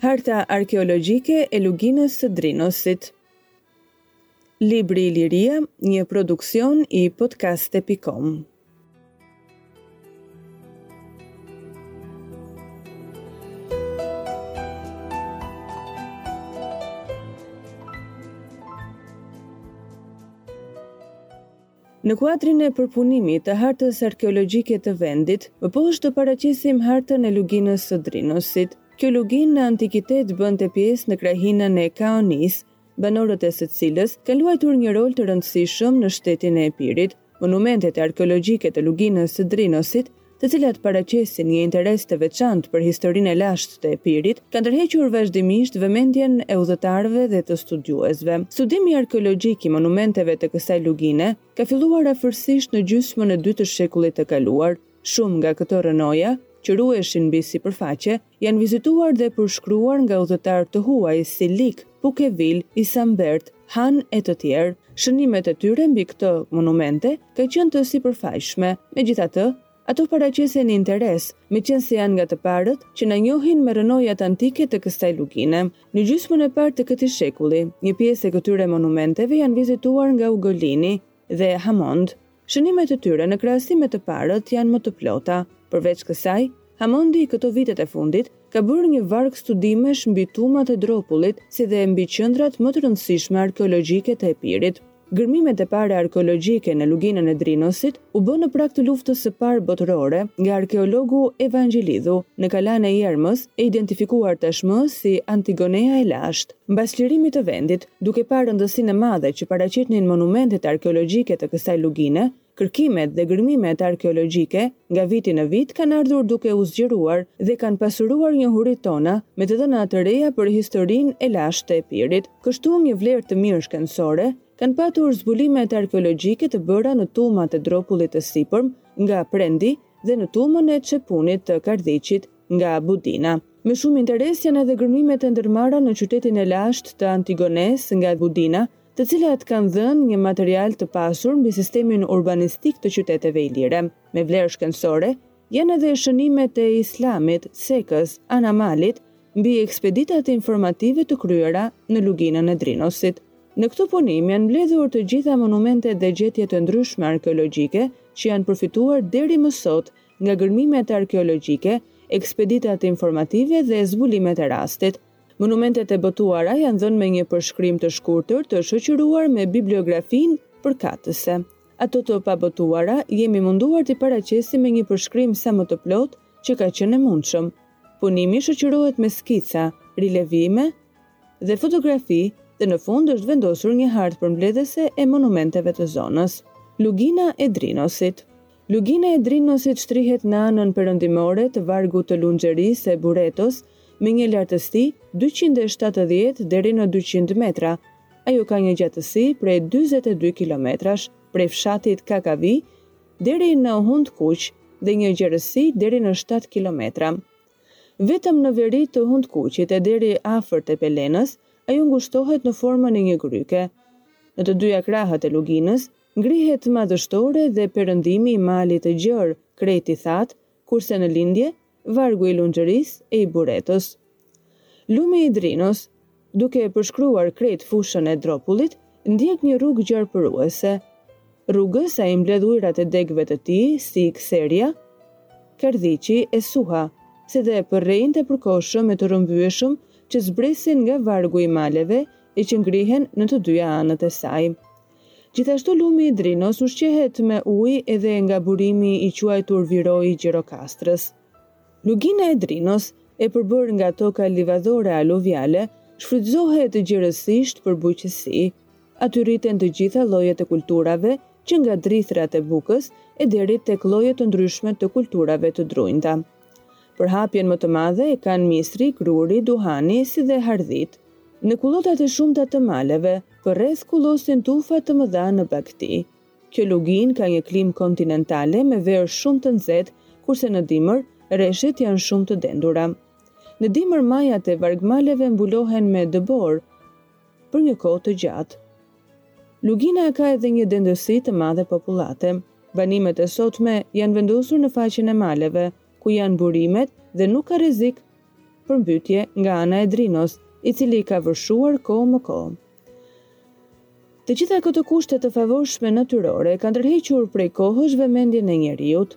Harta arkeologjike e luginës së Drinosit. Libri Liria, një produksion i podcast.com. Në kuadrin e përpunimit të hartës arkeologjike të vendit, po është të paraqesim hartën e luginës së Drinosit. Kjo luginë në antikitet bënte pjesë në krahinën e Kaonisë, banorët e së cilës ka luajtur një rol të rëndësishëm në shtetin e Epirit. Monumentet arkeologjike të Luginës së Drinosit, të cilat paraqesin një interes të veçantë për historinë e lashtë të Epirit, kanë tërhequr vazhdimisht vëmendjen e udhëtarëve dhe të studiuesve. Studimi arkeologjik i monumenteve të kësaj lugine ka filluar afërsisht në gjysmën e dytë të shekullit të kaluar. Shumë nga këto rrënoja, që ruheshin mbi sipërfaqe, Janë vizituar dhe përshkruar nga udhëtarë të huaj si Lik, Pukëvil, Isambert, Han e të tjerë. Shënimet e tyre mbi këto monumente ka qenë të sipërfaqshme. Megjithatë, ato paraqesin interes, meqenëse janë nga të parët që na njohin me rrënojat antike të kësaj lugine. Në gjysmën e parë të këtij shekulli, një pjesë e këtyre monumenteve janë vizituar nga Ugolini dhe Hamond. Shënimet e tyre në krahasim me të parët janë më të plota. Përveç kësaj, Hamondi këto vitet e fundit ka bërë një varg studimesh mbi tumat e Dropullit si dhe mbi qendrat më të rëndësishme arkeologjike të Epirit. Gërmimet e para arkeologjike në luginën e Drinosit u bënë në prag të Luftës së Parë Botërore nga arkeologu Evangjelidhu, në Kalanë e Jermës, e identifikuar tashmë si Antigonea e Lashtë. Mbas çlirimit të vendit, Duke parë rëndësinë e madhe që paraqitnin monumentet arkeologjike të kësaj lugine, kërkimet dhe gërmimet arkeologjike nga viti në vit kanë ardhur duke u zgjeruar dhe kanë pasuruar njohuritë tona me të dhëna të reja për historinë e lashtë të Epirit. Kështu, një vlerë të mirë shkencore kanë patur zbulimet arkeologjike të bëra në tumat e Dropullit të Sipërm nga Prendi dhe në tumën e Çepunit të Kardhiqit nga Budina. Me shumë interes janë edhe gërmimet e ndërmarra në qytetin e lashtë të Antigonesë nga Budina, të cilat kanë dhënë një material të pasur mbi sistemin urbanistik të qyteteve ilire. Me vlerë shkencore janë edhe shënimet e Islamit, Cekës, Anamalit mbi ekspeditat informative të kryera në Luginën e Drinosit. Në këtë punim janë mbledhur të gjitha monumentet dhe gjetjet e ndryshme arkeologjike që janë përfituar deri më sot nga gërmimet arkeologjike, ekspeditat informative dhe zbulimet e rastit. Monumentet e botuara janë dhënë me një përshkrim të shkurtër të shoqëruar me bibliografinë përkatëse. Ato të pabotuara jemi munduar t'i paraqesim me një përshkrim sa më të plotë që ka qenë e mundshëm. Punimi shoqërohet me skica, rilevime dhe fotografi dhe në fund është vendosur një hartë përmbledhëse e monumenteve të zonës. Lugina e Drinosit. Lugina e Drinosit shtrihet në anën perëndimore të vargut të Lunxhërisë e Buretos me një lartësi dyqind e shtatëdhjetë deri në dyqind metra. Ajo ka një gjatësi prej dyzet e dy kilometrash prej fshatit Kakavi deri në Hundkuq dhe një gjerësi deri në shtatë kilometra. Vetëm në veri të Hundkuqit e deri afër Tepelenës, ajo ngushtohet në formën e një gryke. Në të dyja krahët e luginës, Ngrihet madhështore dhe perëndimi i malit të gjerë, krejt i thatë, kurse në lindje, vargu i Lunxhërisë e i Buretos. Lumi i Drinos, duke përshkruar krejt fushën e Dropullit, ndjek një rrugë gjarpëruese. Rrugës ai mbledh ujërat e degëve të tij, si Kserja, Kardhiqi e Suha, si dhe përrenjtë e përkohshëm e të rrëmbyeshëm që zbresin nga vargu i maleve që ngrihen në të dyja anët e saj. Gjithashtu lumi i Drinos ushqehet me ujë edhe nga burimi i quajtur Viroi i Gjirokastrës. Lugina e Drinos, e përbërë nga toka livadhore aluviale, shfrytëzohet gjerësisht për bujqësi. Aty rriten të gjitha llojet e kulturave, që nga drithërat e bukës e deri tek lloje të ndryshme të kulturave të drunjta. Përhapjen më të madhe e kanë misri, gruri, duhani, si dhe hardhitë. Në kullotat e shumta të maleve përreth kullosin tufa të mëdha në bagëti. Kjo luginë ka një klimë kontinentale me verë shumë të nxehtë, kurse në dimër, reshjet janë shumë të dendura. Në dimër majat e vargmaleve mbulohen me dëborë, për një kohë të gjatë. Lugina ka edhe një dendësi të madhe popullate. Banimet e sotme janë vendosur në faqen e maleve, ku janë burimet dhe nuk ka rrezik përmbytje nga ana e Drinos, i cili ka vërshuar kohë më kohë. Të gjitha këto kushte të favorshme natyrore kanë tërhequr prej kohësh vëmendjen e njeriut.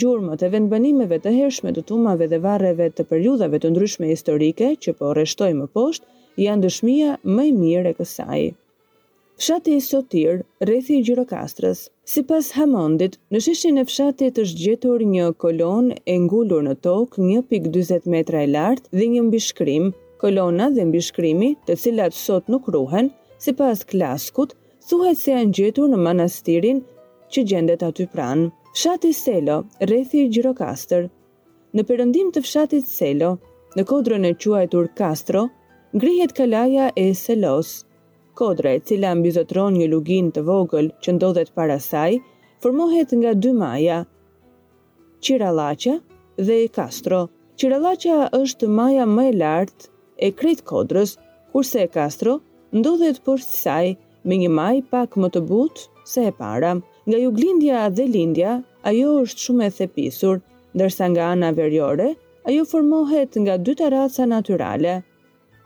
Gjurmët e vendbanimeve të hershme të tumave dhe varreve të periudhave të ndryshme historike që po rreshtojmë më poshtë janë dëshmia më e mirë e kësaj. Fshati Sotirë, rrethi i Gjirokastrës. Sipas Hamondit, në sheshin e fshatit është gjetur një kolonë e ngulur në tokë një pikë njëzet metra e lartë dhe një mbishkrim. Kolona dhe mbishkrimi, të cilat sot nuk ruhen, sipas Klarkut, thuhet se janë gjetur në manastirin që gjendet aty pranë. Fshati Selo, rrethi Gjirokastër. Në perëndim të fshatit Selo, në kodrën e quajtur Kastro, ngrihet kalaja e Selos. Kodra e cila mbizotëron një luginë të vogël që ndodhet para saj, formohet nga dy maja, Qirallaqa dhe Kastro. Qirallaqa është maja më e lartë e krejt kodrës, kurse Kastro ndodhet poshtë saj me një majë pak më të butë se e para. Nga juglindja dhe lindja, ajo është shumë e thepisur, ndërsa nga ana veriore, ajo formohet nga dy tarraca natyrale.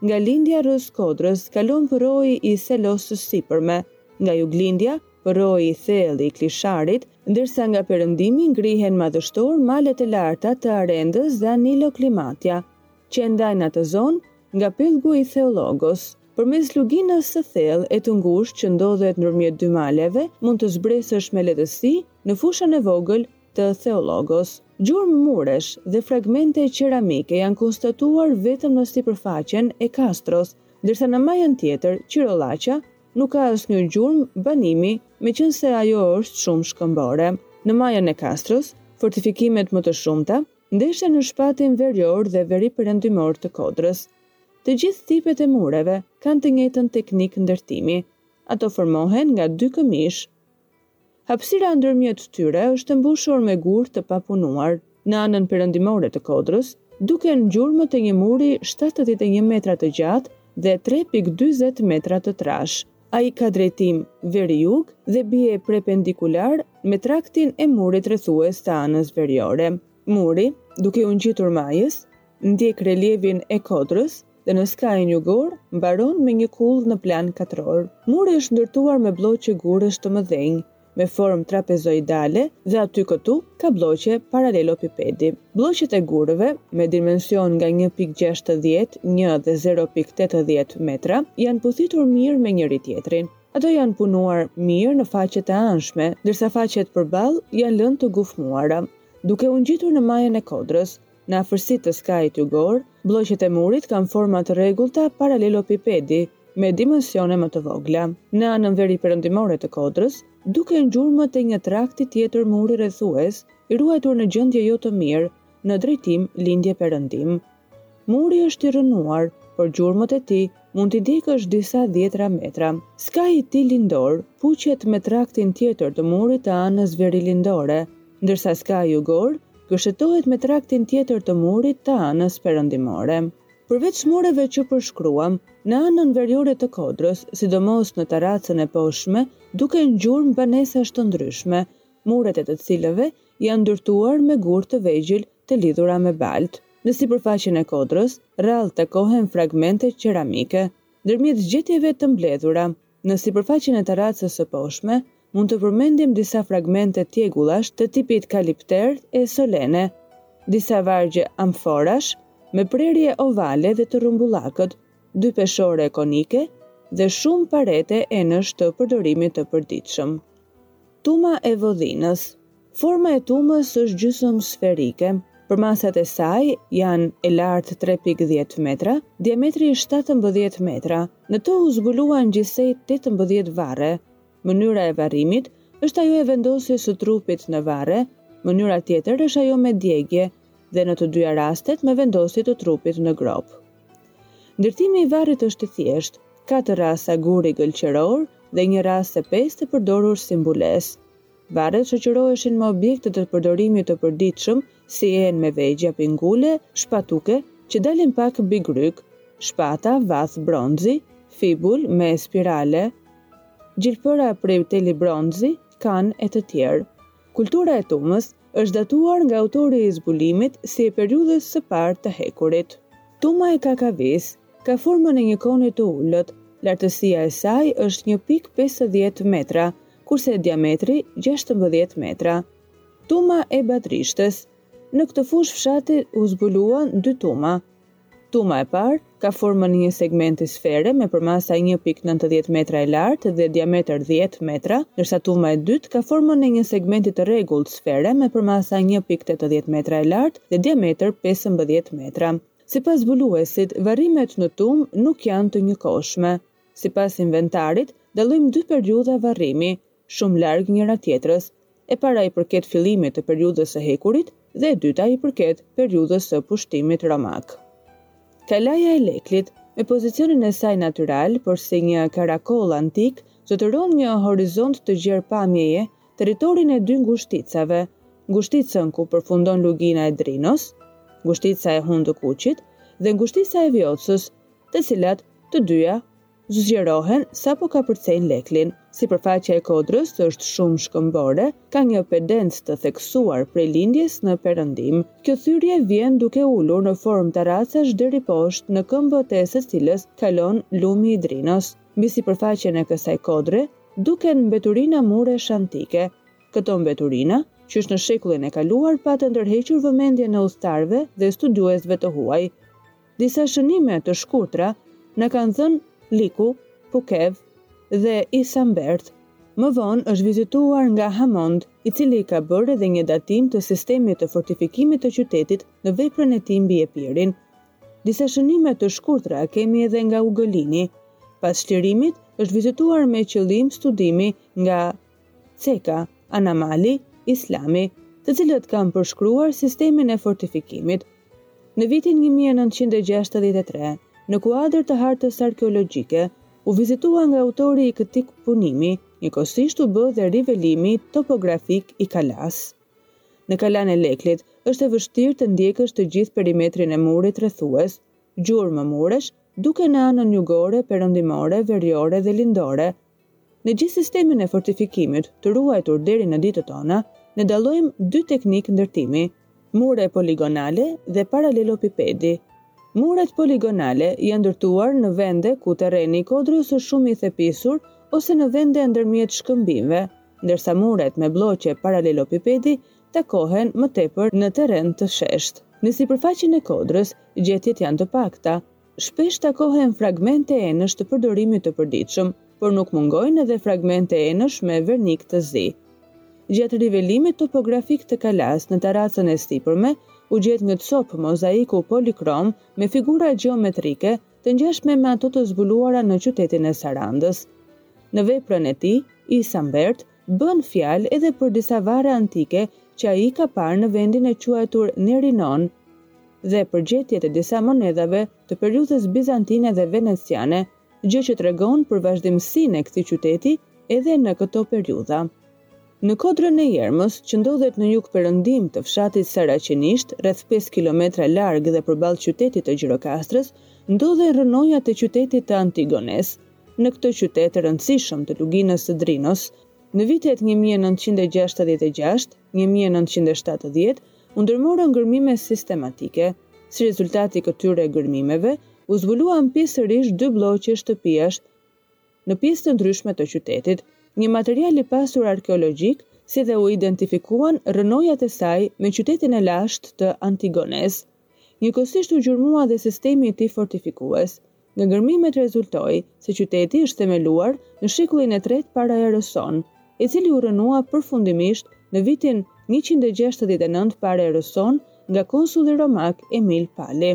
Nga lindja rrëzë kodrës kalon përroi i Selos së Sipërme, nga juglindja, përroi i thellë i Klisharit, ndërsa nga perëndimi ngrihen madhështorë malet e larta të Arendës dhe Aniloklimatia, që e ndajnë atë zonë nga pellgu i Theologos. Përmes luginës së thellë e të ngushtë që ndodhet ndërmjet dy maleve, mund të zbresësh me lehtësi në fushën e vogël të Theologos. Gjurmë muresh dhe fragmente qeramike janë konstatuar vetëm në sipërfaqen e Kastros, ndërsa në majën tjetër, Qirallaqa, nuk ka asnjë gjurmë banimi, meqenëse ajo është shumë shkëmbore. Në majën e Kastros, fortifikimet më të shumta ndeshen në shpatin verior dhe veriperëndimor të kodrës. Të gjithë tipet e mureve kanë të njëjtën teknikë ndërtimi, ato formohen nga dy këmisha. Hapësira ndërmjet tyre është e mbushur me gurë të papunuar. Në anën perëndimore të kodrës duken gjurmët e një muri shtatëdhjetë e një metra të gjatë dhe tre pikë njëzet metra të trashë. Ai ka drejtim veri-jug dhe bie perpendikular me traktin e murit rrethues të anës veriore. Muri, duke iu ngjitur majës, Ndjek relievin e kodrës dhe në skajin jugor mbaron me një kullë në plan katror. Muri është ndërtuar me blloqe gurësh të mëdhenj, me formë trapezoidale dhe aty këtu ka blloqe paralelopipedi. Blloqet e gurëve, me dimension nga një pikë gjashtëdhjetë një dhe zero pikë tetëdhjetë metra, janë puthitur mirë me njëri tjetrin. Ato janë punuar mirë në faqet e anshme, ndërsa faqet përballë janë lënë të gufmuara, duke u ngjitur në majën e kodrës. Në afërsi të skajit jugor, blloqet e murit kanë forma të rregullta paralelopipedi, me dimensione më të vogla. Në anën veriperëndimore të kodrës, duken gjurmët e një trakti tjetër muri rrethues, i ruajtur në gjendje jo të mirë, në drejtim lindje-perëndim. Muri është i rrënuar, por gjurmët e tij mund t'i ndjekësh disa dhjetëra metra. Skaji i tij lindor puqet me traktin tjetër të murit të anës verilindore, ndërsa skaji jugor gërshetohet me traktin tjetër të murit të anës perëndimore. Përveç mureve që përshkruam, në anën veriore të kodrës, sidomos në tarracën e poshtme, duken gjurmë banesash të ndryshme, muret e të cilëve janë ndërtuar me gurë të vegjël të lidhura me baltë. Në sipërfaqen e kodrës, rrallë takohen fragmente qeramike. Ndërmjet gjetjeve të mbledhura, Në sipërfaqen e tarracës së poshtme mund të përmendim disa fragmente tjegullash të tipit kalipter e solene, disa vargje amforash me prerje ovale dhe të rrumbullakët, dy peshore konike dhe shumë parete enësh të përdorimit të përditshëm. Tuma e Vodhinës, Forma e tumës është gjysëm-sferike. Përmasat e saj janë, e lartë tre pikë dhjetë metra, diametri shtatëmbëdhjetë metra. Në të u zbuluan gjithsej tetëmbëdhjetë varre. Mënyra e varrimit është ajo e vendosjes së trupit në varre, mënyra tjetër është ajo me djegie dhe në të dyja rastet me vendosje të trupit në gropë. Ndërtimi i varrit është i thjeshtë, katër rasa guri gëlqeror dhe një rasë e pestë të përdorur si mbulesë. Varret shoqëroheshin me objekte të përdorimit të përditshëm si enë me vegja pingule, shpatuke, që dalin pak mbi grykë, shpata, vathë bronzi, fibulë me spirale, gjilpëra prej teli bronzi, kanë e të tjerë. Kultura e Tumës është datuar nga autori i zbulimit si e periudhës së parë të hekurit. Tuma e Kakavisë ka formën e një koni të ulët, lartësia e saj është një pikë pesëdhjetë metra, kurse diametri gjashtëmbëdhjetë metra. Tuma e Batrishtës Në këtë fushë fshati u zbuluan dy tuma. Tuma e parë ka formën e një segmenti sfere me përmasa një pikë nëntëdhjetë metra e lartë dhe diametër dhjetë metra, ndërsa tuma e dytë ka formën e një segmenti të rregullt sfere me përmasa një pikë tetëdhjetë metra e lartë dhe diametër pesëmbëdhjetë metra. Sipas zbuluesit, varrimet në tumë nuk janë të njëkohshme. Sipas inventarit, dallojmë dy periudha varrimi, shumë larg njëra tjetrës. E para i përket fillimit të periudhës së hekurit dhe e dyta i përket periudhës së pushtimit romak. Kalaja e Leklit, me pozicionin e saj natyral, porsi një karakoll antik, zotëron një horizont të gjerë pamjeje, territorin e dy ngushticave, ngushticën ku përfundon lugina e Drinos, ngushtica e Hundëkuqit, dhe ngushtica e Vjosës, të cilat të dyja zgjerohen sapo kapërcejnë Leklin. Sipërfaqja e kodrës është shumë shkëmbore, ka një pendencë të theksuar prej lindjes në perëndim. Kjo thyrje vjen duke u ulur në formë tarracash deri poshtë në këmbët e së cilës kalon lumi i Drinos. Mbi sipërfaqen e kësaj kodre duken mbeturina muresh antike. Këto mbeturina, qysh në shekullin e kaluar patën tërhequr vëmendjen e udhëtarëve dhe studiuesve të huaj. Disa shënime të shkurtra na kanë dhënë Liku, Pukev dhe Isambert. Më vonë është vizituar nga Hamond, i cili ka bërë edhe një datim të sistemit të fortifikimit të qytetit në veprën e tij mbi Epirin. Disa shënime të shkurtra kemi edhe nga Ugolini. Pas çlirimit është vizituar me qëllim studimi nga Ceka, Anamali, Islami, të cilët kanë përshkruar sistemin e fortifikimit. Në vitin një mijë e nëntëqind e gjashtëdhjetë e tre, në kuadër të hartës arkeologjike, u vizitua nga autori i këtij punimi, njëkohësisht u bë dhe rivelimi topografik i kalasë. Në Kalanë e Leklit, është e vështirë të ndjekësh të gjithë perimetrin e murit rrethues, gjurmë muresh, duken në anën jugore, perëndimore, veriore dhe lindore, Në gjithë sistemin e fortifikimit të ruajtur deri në ditët tona, ne dallojmë dy teknika ndërtimi, mure poligonale dhe paralelopipedi. Muret poligonale janë ndërtuar në vende ku terreni i kodrës është shumë i thepisur ose në vende ndërmjet shkëmbinjve, ndërsa muret me blloqe paralelopipedi takohen më tepër në terren të sheshtë. Në sipërfaqen e kodrës, gjetjet janë të pakta. Shpesh takohen fragmente enësh të përdorimit të përditshëm, por nuk mungojnë edhe fragmente enësh me vernik të zi. Gjatë rivelimit topografik të kalasë në tarracën e sipërme, u gjet një copë mozaiku polikrom me figura gjeometrike të ngjashme me ato të zbuluara në qytetin e Sarandës. Në veprën e tij, Isambert bën fjalë edhe për disa varre antike që ai i ka parë në vendin e quajtur Nerinon dhe për gjetjen e disa monedhave të periudhës bizantine dhe veneciane, gjë që tregon për vazhdimësinë e këtij qyteti edhe në këto periudha. Në Kodrën e Jermës, që ndodhet në jugperëndim të fshatit Saraqinisht, rreth pesë kilometra larg dhe përballë qytetit të Gjirokastrës, ndodhen rrënojat e qytetit të Antigonesë, në këtë qytet të rëndësishëm të Luginës së Drinos, në vitet një mijë e nëntëqind e gjashtëdhjetë e gjashtë, një mijë e nëntëqind e shtatëdhjetë, u ndërmorën gërmime sistematike. Si rezultat i këtyre gërmimeve, u zbuluan pjesërisht dy blloqe shtëpiash në pjesë të ndryshme të qytetit, një material i pasur arkeologjik, si dhe u identifikuan rrënojat e saj me qytetin e lashtë të Antigonesë. Njëkohësisht u gjurmua dhe sistemi i tij fortifikues. Nga gërmimet rezultoi se qyteti është themeluar në shekullin e tretë para erës sonë, i cili u rrënua përfundimisht në vitin njëqind e gjashtëdhjetë e nëntë para erës sonë nga konsulli romak Emil Pali.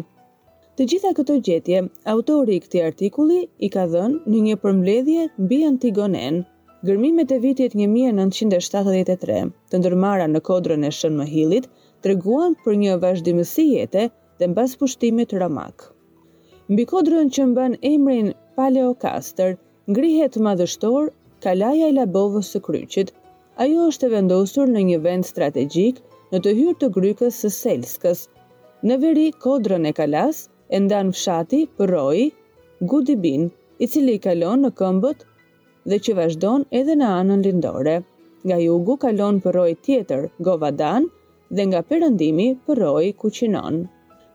Të gjitha këto gjetje autori i këtij artikulli i ka dhënë në një përmbledhje mbi Antigonenë. Gërmimet e vitit një mijë e nëntëqind e shtatëdhjetë e tre, të ndërmara në kodrën e Shën Mëhillit, treguan për një vazhdimësi jete dhe mbas pushtimit romak. Mbi kodrën që mban emrin Paleokastër, ngrihet madhështor Kalaja e Labovës së Kryqit. Ajo është e vendosur në një vend strategjik në të hyrë të grykës së Selskës. Në veri kodrën e kalasë e ndan fshati Përroi, Gudibin, i cili kalon në këmbët dhe që vazhdon edhe në anën lindore. Nga jugu kalon përroi tjetër, Govadan, dhe nga perëndimi, përroi Kuqinon.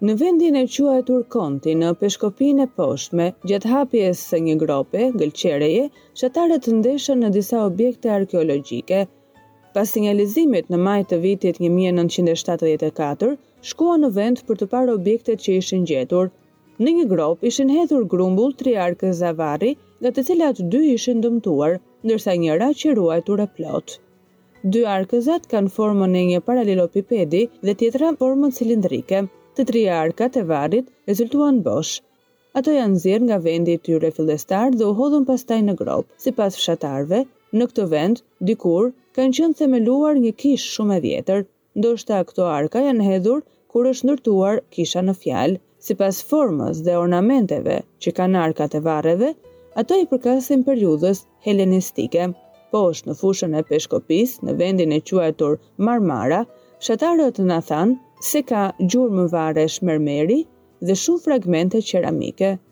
Në vendin e quajtur Konti, në Peshkopinë e Poshtme, gjatë hapjes së një grope gëlqereje, fshatarët ndeshën në disa objekte arkeologjike. Pas sinjalizimit, në maj të vitit një mijë e nëntëqind e shtatëdhjetë e katër, shkuan në vend për të parë objektet që ishin gjetur. Në një gropë ishin hedhur grumbull tri arkëza varri, nga të cilat dy ishin dëmtuar, ndërsa njëra qe ruajtur e plotë. Dy arkëzat kanë formën e një paralelopipedi dhe tjetra formën cilindrike. Të tria arkat e varrit rezultuan bosh. Ato janë nxjerrë nga vendi i tyre fillestar dhe u hodhën pastaj në gropë. Sipas fshatarëve, në këtë vend, dikur, kanë qenë themeluar një kishë shumë e vjetër. Ndoshta këto arka janë hedhur kur është ndërtuar kisha në fjalë. Sipas formës dhe ornamenteve që kanë arkat e varreve, ato i përkasin periudhës helenistike. Poshtë në fushën e Peshkopisë, në vendin e quajtur Marmara, fshatarët na thanë se ka gjurmë varresh mermeri dhe shumë fragmente qeramike.